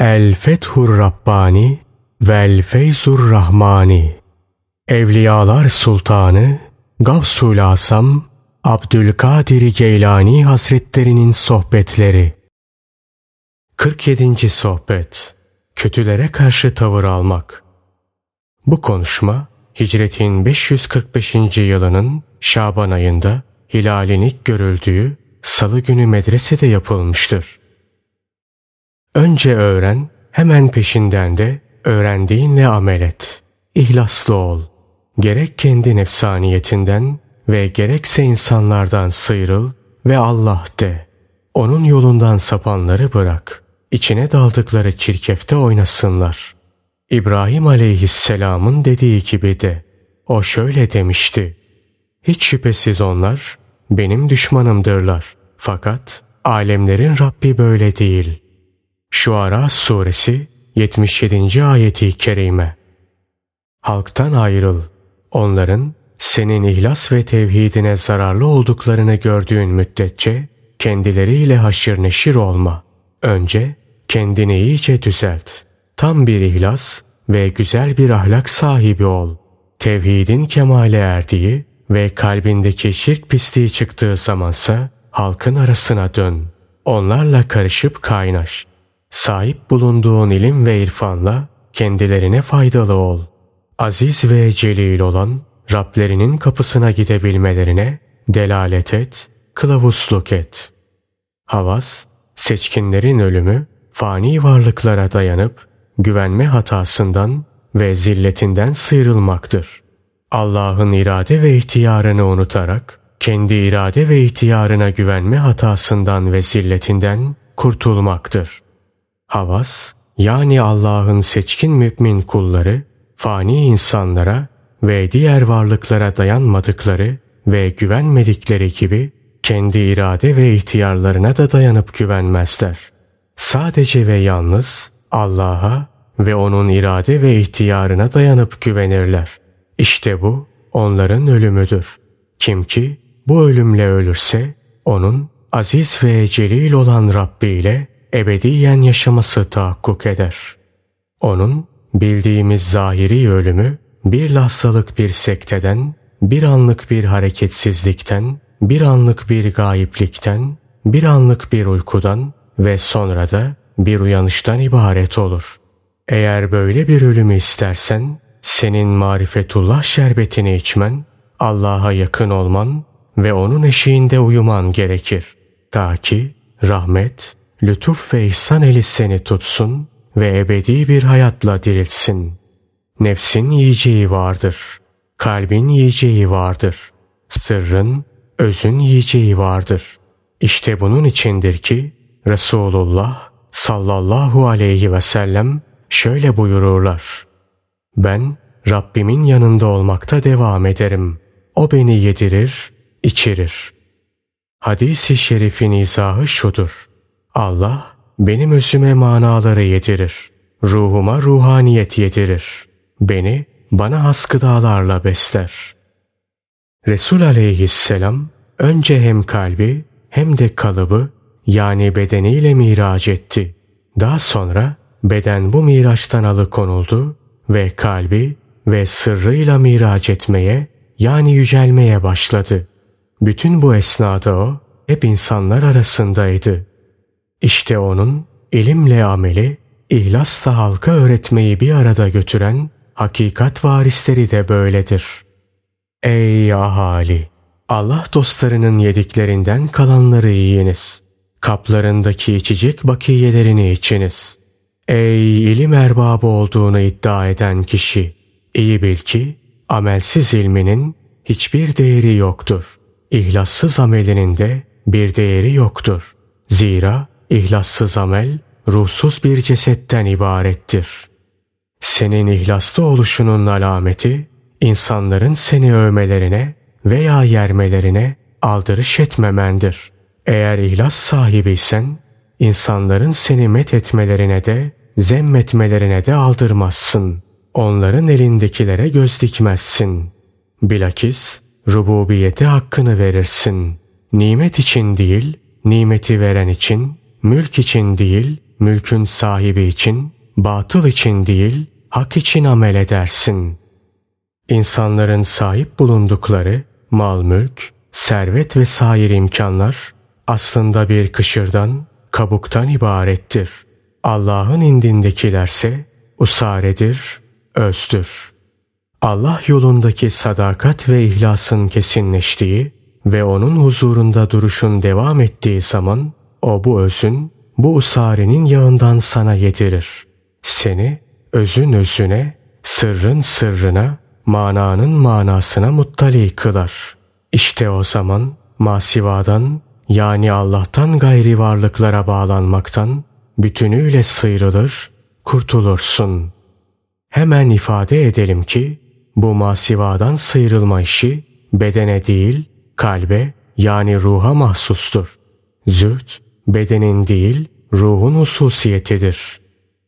El Fethur Rabbani Vel Feyzur Rahmani Evliyalar Sultanı Gavsul Asam Abdülkadir Geylani Hazretlerinin Sohbetleri 47. Sohbet Kötülere karşı tavır almak Bu konuşma Hicretin 545. yılının Şaban ayında hilalin ilk görüldüğü salı günü medresede yapılmıştır. Önce öğren, hemen peşinden de öğrendiğinle amel et. İhlaslı ol. Gerek kendi nefsaniyetinden ve gerekse insanlardan sıyrıl ve Allah de. Onun yolundan sapanları bırak. İçine daldıkları çirkefte oynasınlar. İbrahim aleyhisselamın dediği gibi de. O şöyle demişti. Hiç şüphesiz onlar benim düşmanımdırlar. Fakat alemlerin Rabbi böyle değil. Şuara suresi 77. ayeti kerime. Halktan ayrıl. Onların senin ihlas ve tevhidine zararlı olduklarını gördüğün müddetçe kendileriyle haşır neşir olma. Önce kendini iyice düzelt. Tam bir ihlas ve güzel bir ahlak sahibi ol. Tevhidin kemale erdiği ve kalbindeki şirk pisliği çıktığı zamansa halkın arasına dön. Onlarla karışıp kaynaş. Sahip bulunduğun ilim ve irfanla kendilerine faydalı ol. Aziz ve celil olan Rablerinin kapısına gidebilmelerine delalet et, kılavuzluk et. Havas, seçkinlerin ölümü, fani varlıklara dayanıp güvenme hatasından ve zilletinden sıyrılmaktır. Allah'ın irade ve ihtiyarını unutarak kendi irade ve ihtiyarına güvenme hatasından ve zilletinden kurtulmaktır. Havas, yani Allah'ın seçkin mümin kulları, fani insanlara ve diğer varlıklara dayanmadıkları ve güvenmedikleri gibi kendi irade ve ihtiyarlarına da dayanıp güvenmezler. Sadece ve yalnız Allah'a ve onun irade ve ihtiyarına dayanıp güvenirler. İşte bu onların ölümüdür. Kim ki bu ölümle ölürse onun aziz ve celil olan Rabbi ile ebediyen yaşaması tahakkuk eder. Onun bildiğimiz zahiri ölümü bir lahzalık bir sekteden, bir anlık bir hareketsizlikten, bir anlık bir gayiplikten, bir anlık bir uykudan ve sonra da bir uyanıştan ibaret olur. Eğer böyle bir ölümü istersen, senin marifetullah şerbetini içmen, Allah'a yakın olman ve onun eşiğinde uyuman gerekir. Ta ki rahmet, lütuf ve ihsan eli seni tutsun ve ebedi bir hayatla dirilsin. Nefsin yiyeceği vardır. Kalbin yiyeceği vardır. Sırrın, özün yiyeceği vardır. İşte bunun içindir ki Resulullah sallallahu aleyhi ve sellem şöyle buyururlar. Ben Rabbimin yanında olmakta devam ederim. O beni yedirir, içirir. Hadis-i şerifin izahı şudur. Allah benim özüme manaları yedirir. Ruhuma ruhaniyet yedirir. Beni bana has gıdalarla besler. Resul aleyhisselam önce hem kalbi hem de kalıbı yani bedeniyle miraç etti. Daha sonra beden bu miraçtan alıkonuldu ve kalbi ve sırrıyla miraç etmeye yani yücelmeye başladı. Bütün bu esnada o hep insanlar arasındaydı. İşte onun ilimle ameli, ihlasla halka öğretmeyi bir arada götüren hakikat varisleri de böyledir. Ey ahali! Allah dostlarının yediklerinden kalanları yiyiniz. Kaplarındaki içecek bakiyelerini içiniz. Ey ilim erbabı olduğunu iddia eden kişi! iyi bil ki amelsiz ilminin hiçbir değeri yoktur. İhlassız amelinin de bir değeri yoktur. Zira İhlassız amel ruhsuz bir cesetten ibarettir. Senin ihlaslı oluşunun alameti insanların seni övmelerine veya yermelerine aldırış etmemendir. Eğer ihlas sahibiysen insanların seni met etmelerine de zemmetmelerine de aldırmazsın. Onların elindekilere göz dikmezsin. Bilakis rububiyete hakkını verirsin. Nimet için değil, nimeti veren için Mülk için değil, mülkün sahibi için, batıl için değil, hak için amel edersin. İnsanların sahip bulundukları mal mülk, servet ve sair imkanlar aslında bir kışırdan, kabuktan ibarettir. Allah'ın indindekilerse usaredir, özdür. Allah yolundaki sadakat ve ihlasın kesinleştiği ve onun huzurunda duruşun devam ettiği zaman o bu özün, bu usarenin yağından sana yedirir. Seni özün özüne, sırrın sırrına, mananın manasına muttali kılar. İşte o zaman masivadan yani Allah'tan gayri varlıklara bağlanmaktan bütünüyle sıyrılır, kurtulursun. Hemen ifade edelim ki bu masivadan sıyrılma işi bedene değil kalbe yani ruha mahsustur. Züht bedenin değil ruhun hususiyetidir.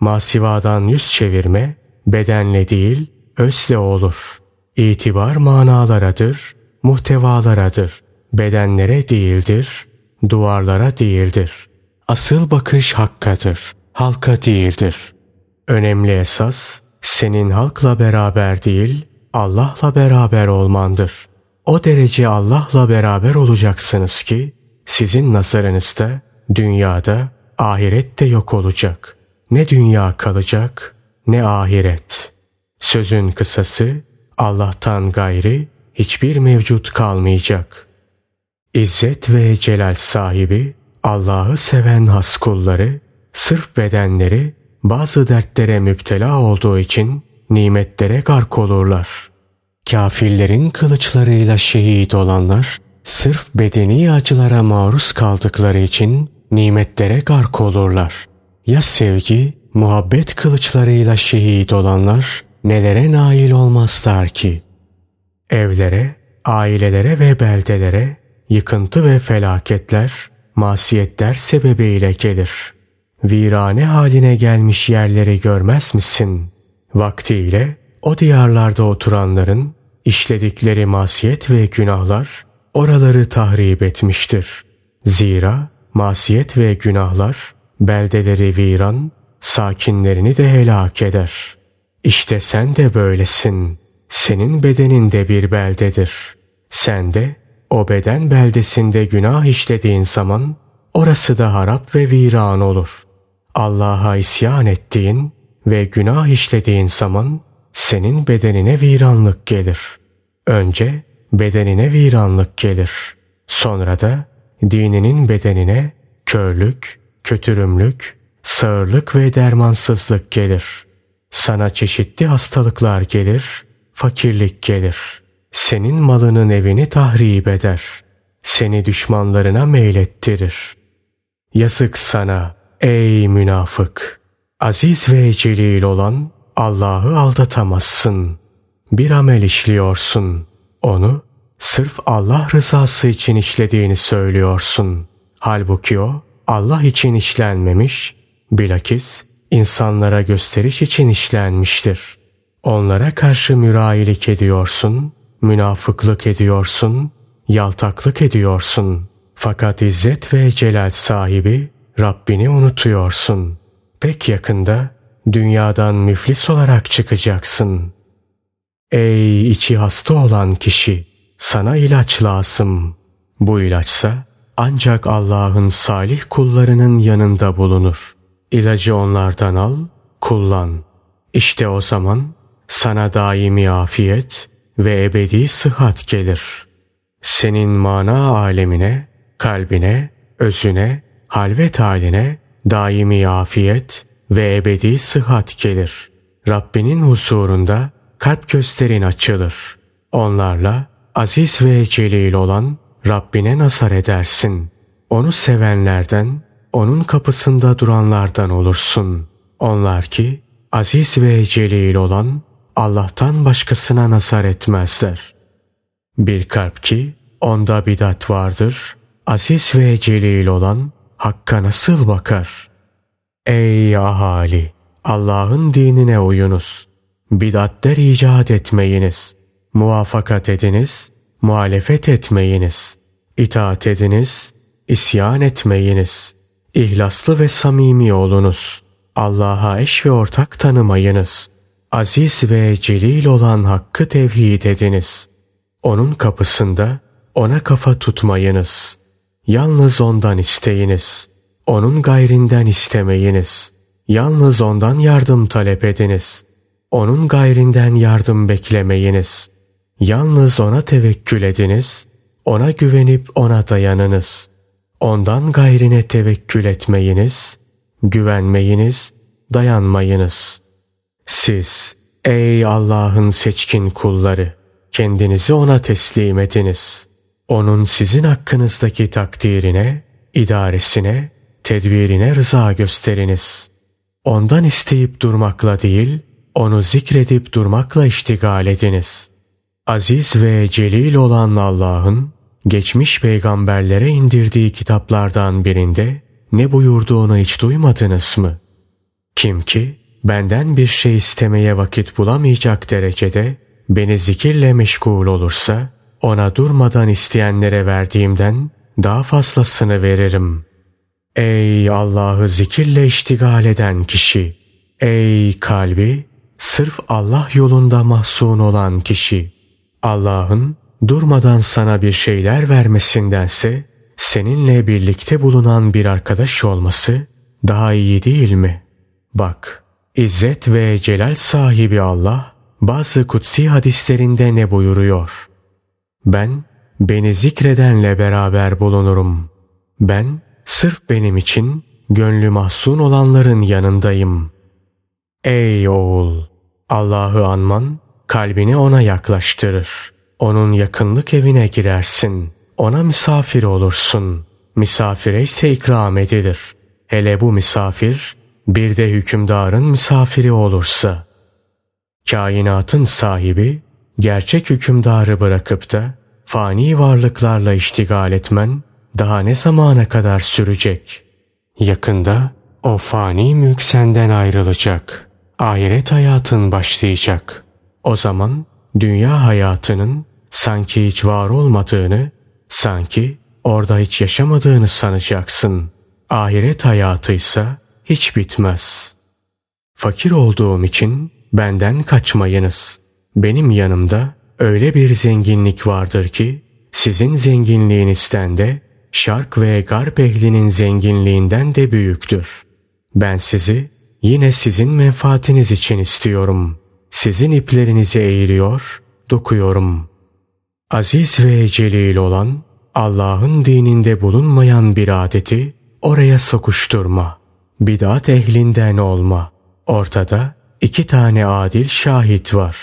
Masivadan yüz çevirme bedenle değil özle olur. İtibar manalarıdır, muhtevalaradır. Bedenlere değildir, duvarlara değildir. Asıl bakış hakkadır, halka değildir. Önemli esas senin halkla beraber değil, Allah'la beraber olmandır. O derece Allah'la beraber olacaksınız ki sizin nazarınızda dünyada ahiret de yok olacak. Ne dünya kalacak ne ahiret. Sözün kısası Allah'tan gayri hiçbir mevcut kalmayacak. İzzet ve celal sahibi Allah'ı seven has kulları sırf bedenleri bazı dertlere müptela olduğu için nimetlere gark olurlar. Kafirlerin kılıçlarıyla şehit olanlar sırf bedeni acılara maruz kaldıkları için nimetlere gark olurlar. Ya sevgi, muhabbet kılıçlarıyla şehit olanlar nelere nail olmazlar ki? Evlere, ailelere ve beldelere yıkıntı ve felaketler, masiyetler sebebiyle gelir. Virane haline gelmiş yerleri görmez misin? Vaktiyle o diyarlarda oturanların işledikleri masiyet ve günahlar oraları tahrip etmiştir. Zira masiyet ve günahlar beldeleri viran, sakinlerini de helak eder. İşte sen de böylesin. Senin bedenin de bir beldedir. Sen de o beden beldesinde günah işlediğin zaman orası da harap ve viran olur. Allah'a isyan ettiğin ve günah işlediğin zaman senin bedenine viranlık gelir. Önce bedenine viranlık gelir. Sonra da dininin bedenine körlük, kötürümlük, sağırlık ve dermansızlık gelir. Sana çeşitli hastalıklar gelir, fakirlik gelir. Senin malının evini tahrip eder. Seni düşmanlarına meylettirir. Yazık sana ey münafık! Aziz ve celil olan Allah'ı aldatamazsın. Bir amel işliyorsun. Onu sırf Allah rızası için işlediğini söylüyorsun. Halbuki o Allah için işlenmemiş, bilakis insanlara gösteriş için işlenmiştir. Onlara karşı mürayilik ediyorsun, münafıklık ediyorsun, yaltaklık ediyorsun. Fakat izzet ve celal sahibi Rabbini unutuyorsun. Pek yakında dünyadan müflis olarak çıkacaksın. Ey içi hasta olan kişi, sana ilaç lazım. Bu ilaçsa ancak Allah'ın salih kullarının yanında bulunur. İlacı onlardan al, kullan. İşte o zaman sana daimi afiyet ve ebedi sıhhat gelir. Senin mana alemine, kalbine, özüne, halvet haline daimi afiyet ve ebedi sıhhat gelir. Rabbinin huzurunda kalp gösterin açılır. Onlarla aziz ve celil olan Rabbine nazar edersin. Onu sevenlerden, onun kapısında duranlardan olursun. Onlar ki aziz ve celil olan Allah'tan başkasına nazar etmezler. Bir kalp ki onda bidat vardır, aziz ve celil olan Hakka nasıl bakar? Ey ahali! Allah'ın dinine uyunuz. Bidatler icat etmeyiniz. Muvafakat ediniz, muhalefet etmeyiniz. İtaat ediniz, isyan etmeyiniz. İhlaslı ve samimi olunuz. Allah'a eş ve ortak tanımayınız. Aziz ve celil olan hakkı tevhid ediniz. Onun kapısında ona kafa tutmayınız. Yalnız ondan isteyiniz. Onun gayrinden istemeyiniz. Yalnız ondan yardım talep ediniz. Onun gayrinden yardım beklemeyiniz. Yalnız ona tevekkül ediniz. Ona güvenip ona dayanınız. Ondan gayrine tevekkül etmeyiniz. Güvenmeyiniz, dayanmayınız. Siz ey Allah'ın seçkin kulları kendinizi ona teslim ediniz. Onun sizin hakkınızdaki takdirine, idaresine, tedbirine rıza gösteriniz. Ondan isteyip durmakla değil, onu zikredip durmakla iştigal ediniz. Aziz ve celil olan Allah'ın geçmiş peygamberlere indirdiği kitaplardan birinde ne buyurduğunu hiç duymadınız mı? Kim ki benden bir şey istemeye vakit bulamayacak derecede beni zikirle meşgul olursa ona durmadan isteyenlere verdiğimden daha fazlasını veririm. Ey Allah'ı zikirle iştigal eden kişi! Ey kalbi sırf Allah yolunda mahzun olan kişi! Allah'ın durmadan sana bir şeyler vermesindense seninle birlikte bulunan bir arkadaş olması daha iyi değil mi? Bak, İzzet ve celal sahibi Allah bazı kutsi hadislerinde ne buyuruyor? Ben beni zikredenle beraber bulunurum. Ben sırf benim için gönlü mahzun olanların yanındayım. Ey oğul! Allah'ı anman kalbini ona yaklaştırır. Onun yakınlık evine girersin. Ona misafir olursun. Misafire ise ikram edilir. Hele bu misafir bir de hükümdarın misafiri olursa. Kainatın sahibi gerçek hükümdarı bırakıp da fani varlıklarla iştigal etmen daha ne zamana kadar sürecek? Yakında o fani mülk senden ayrılacak. Ahiret hayatın başlayacak. O zaman dünya hayatının sanki hiç var olmadığını, sanki orada hiç yaşamadığını sanacaksın. Ahiret hayatıysa hiç bitmez. Fakir olduğum için benden kaçmayınız. Benim yanımda öyle bir zenginlik vardır ki sizin zenginliğinizden de şark ve garp ehlinin zenginliğinden de büyüktür. Ben sizi yine sizin menfaatiniz için istiyorum. Sizin iplerinizi eğiliyor, dokuyorum. Aziz ve celil olan Allah'ın dininde bulunmayan bir adeti oraya sokuşturma. Bidat ehlinden olma. Ortada iki tane adil şahit var.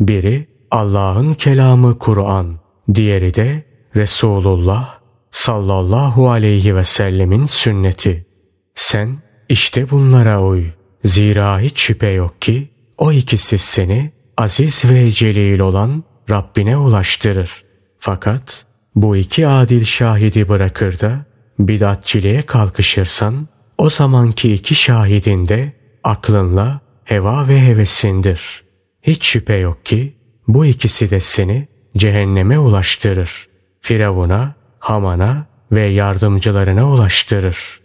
Biri Allah'ın kelamı Kur'an, diğeri de Resulullah sallallahu aleyhi ve sellemin sünneti. Sen işte bunlara uy. Zira hiç şüphe yok ki o ikisi seni aziz ve celil olan Rabbine ulaştırır. Fakat bu iki adil şahidi bırakır da bidatçiliğe kalkışırsan o zamanki iki şahidin de aklınla heva ve hevesindir. Hiç şüphe yok ki bu ikisi de seni cehenneme ulaştırır. Firavun'a, Haman'a ve yardımcılarına ulaştırır.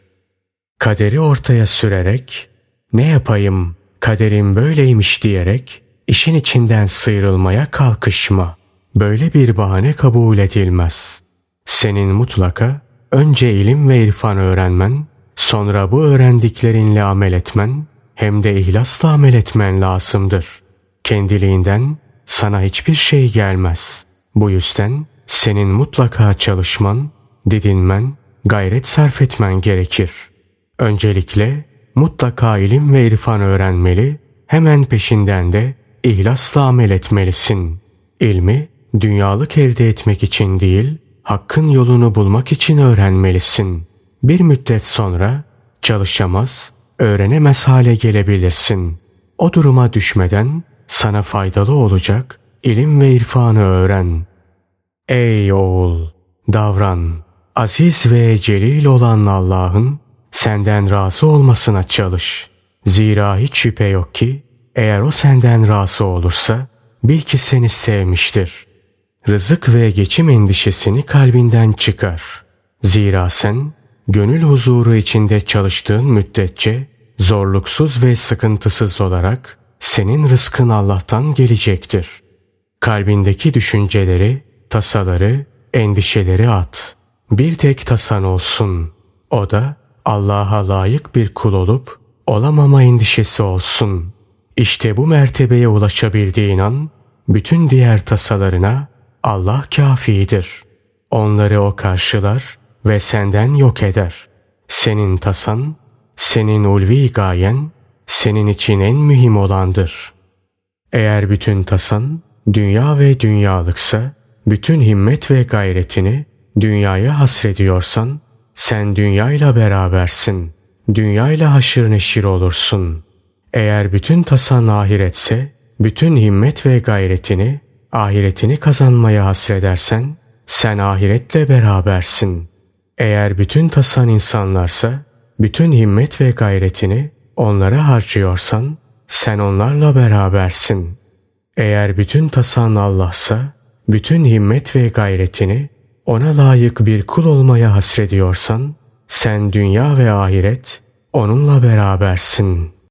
Kaderi ortaya sürerek ne yapayım kaderim böyleymiş diyerek işin içinden sıyrılmaya kalkışma. Böyle bir bahane kabul edilmez. Senin mutlaka önce ilim ve irfan öğrenmen, sonra bu öğrendiklerinle amel etmen, hem de ihlasla amel etmen lazımdır. Kendiliğinden sana hiçbir şey gelmez. Bu yüzden senin mutlaka çalışman, didinmen, gayret sarf etmen gerekir. Öncelikle mutlaka ilim ve irfan öğrenmeli, hemen peşinden de ihlasla amel etmelisin. İlmi dünyalık elde etmek için değil, hakkın yolunu bulmak için öğrenmelisin. Bir müddet sonra çalışamaz, öğrenemez hale gelebilirsin. O duruma düşmeden sana faydalı olacak ilim ve irfanı öğren. Ey oğul! Davran. Aziz ve celil olan Allah'ın senden razı olmasına çalış. Zira hiç şüphe yok ki eğer o senden razı olursa bil ki seni sevmiştir. Rızık ve geçim endişesini kalbinden çıkar. Zira sen gönül huzuru içinde çalıştığın müddetçe zorluksuz ve sıkıntısız olarak senin rızkın Allah'tan gelecektir. Kalbindeki düşünceleri, tasaları, endişeleri at. Bir tek tasan olsun. O da Allah'a layık bir kul olup olamama endişesi olsun. İşte bu mertebeye ulaşabildiğin an bütün diğer tasalarına Allah kafidir. Onları o karşılar ve senden yok eder. Senin tasan, senin ulvi gayen, senin için en mühim olandır. Eğer bütün tasan, dünya ve dünyalıksa, bütün himmet ve gayretini dünyaya hasrediyorsan, sen dünyayla berabersin. Dünyayla haşır neşir olursun. Eğer bütün tasan ahiretse, bütün himmet ve gayretini, ahiretini kazanmaya hasredersen, sen ahiretle berabersin. Eğer bütün tasan insanlarsa, bütün himmet ve gayretini onlara harcıyorsan, sen onlarla berabersin. Eğer bütün tasan Allah'sa, bütün himmet ve gayretini ona layık bir kul olmaya hasrediyorsan, sen dünya ve ahiret onunla berabersin.''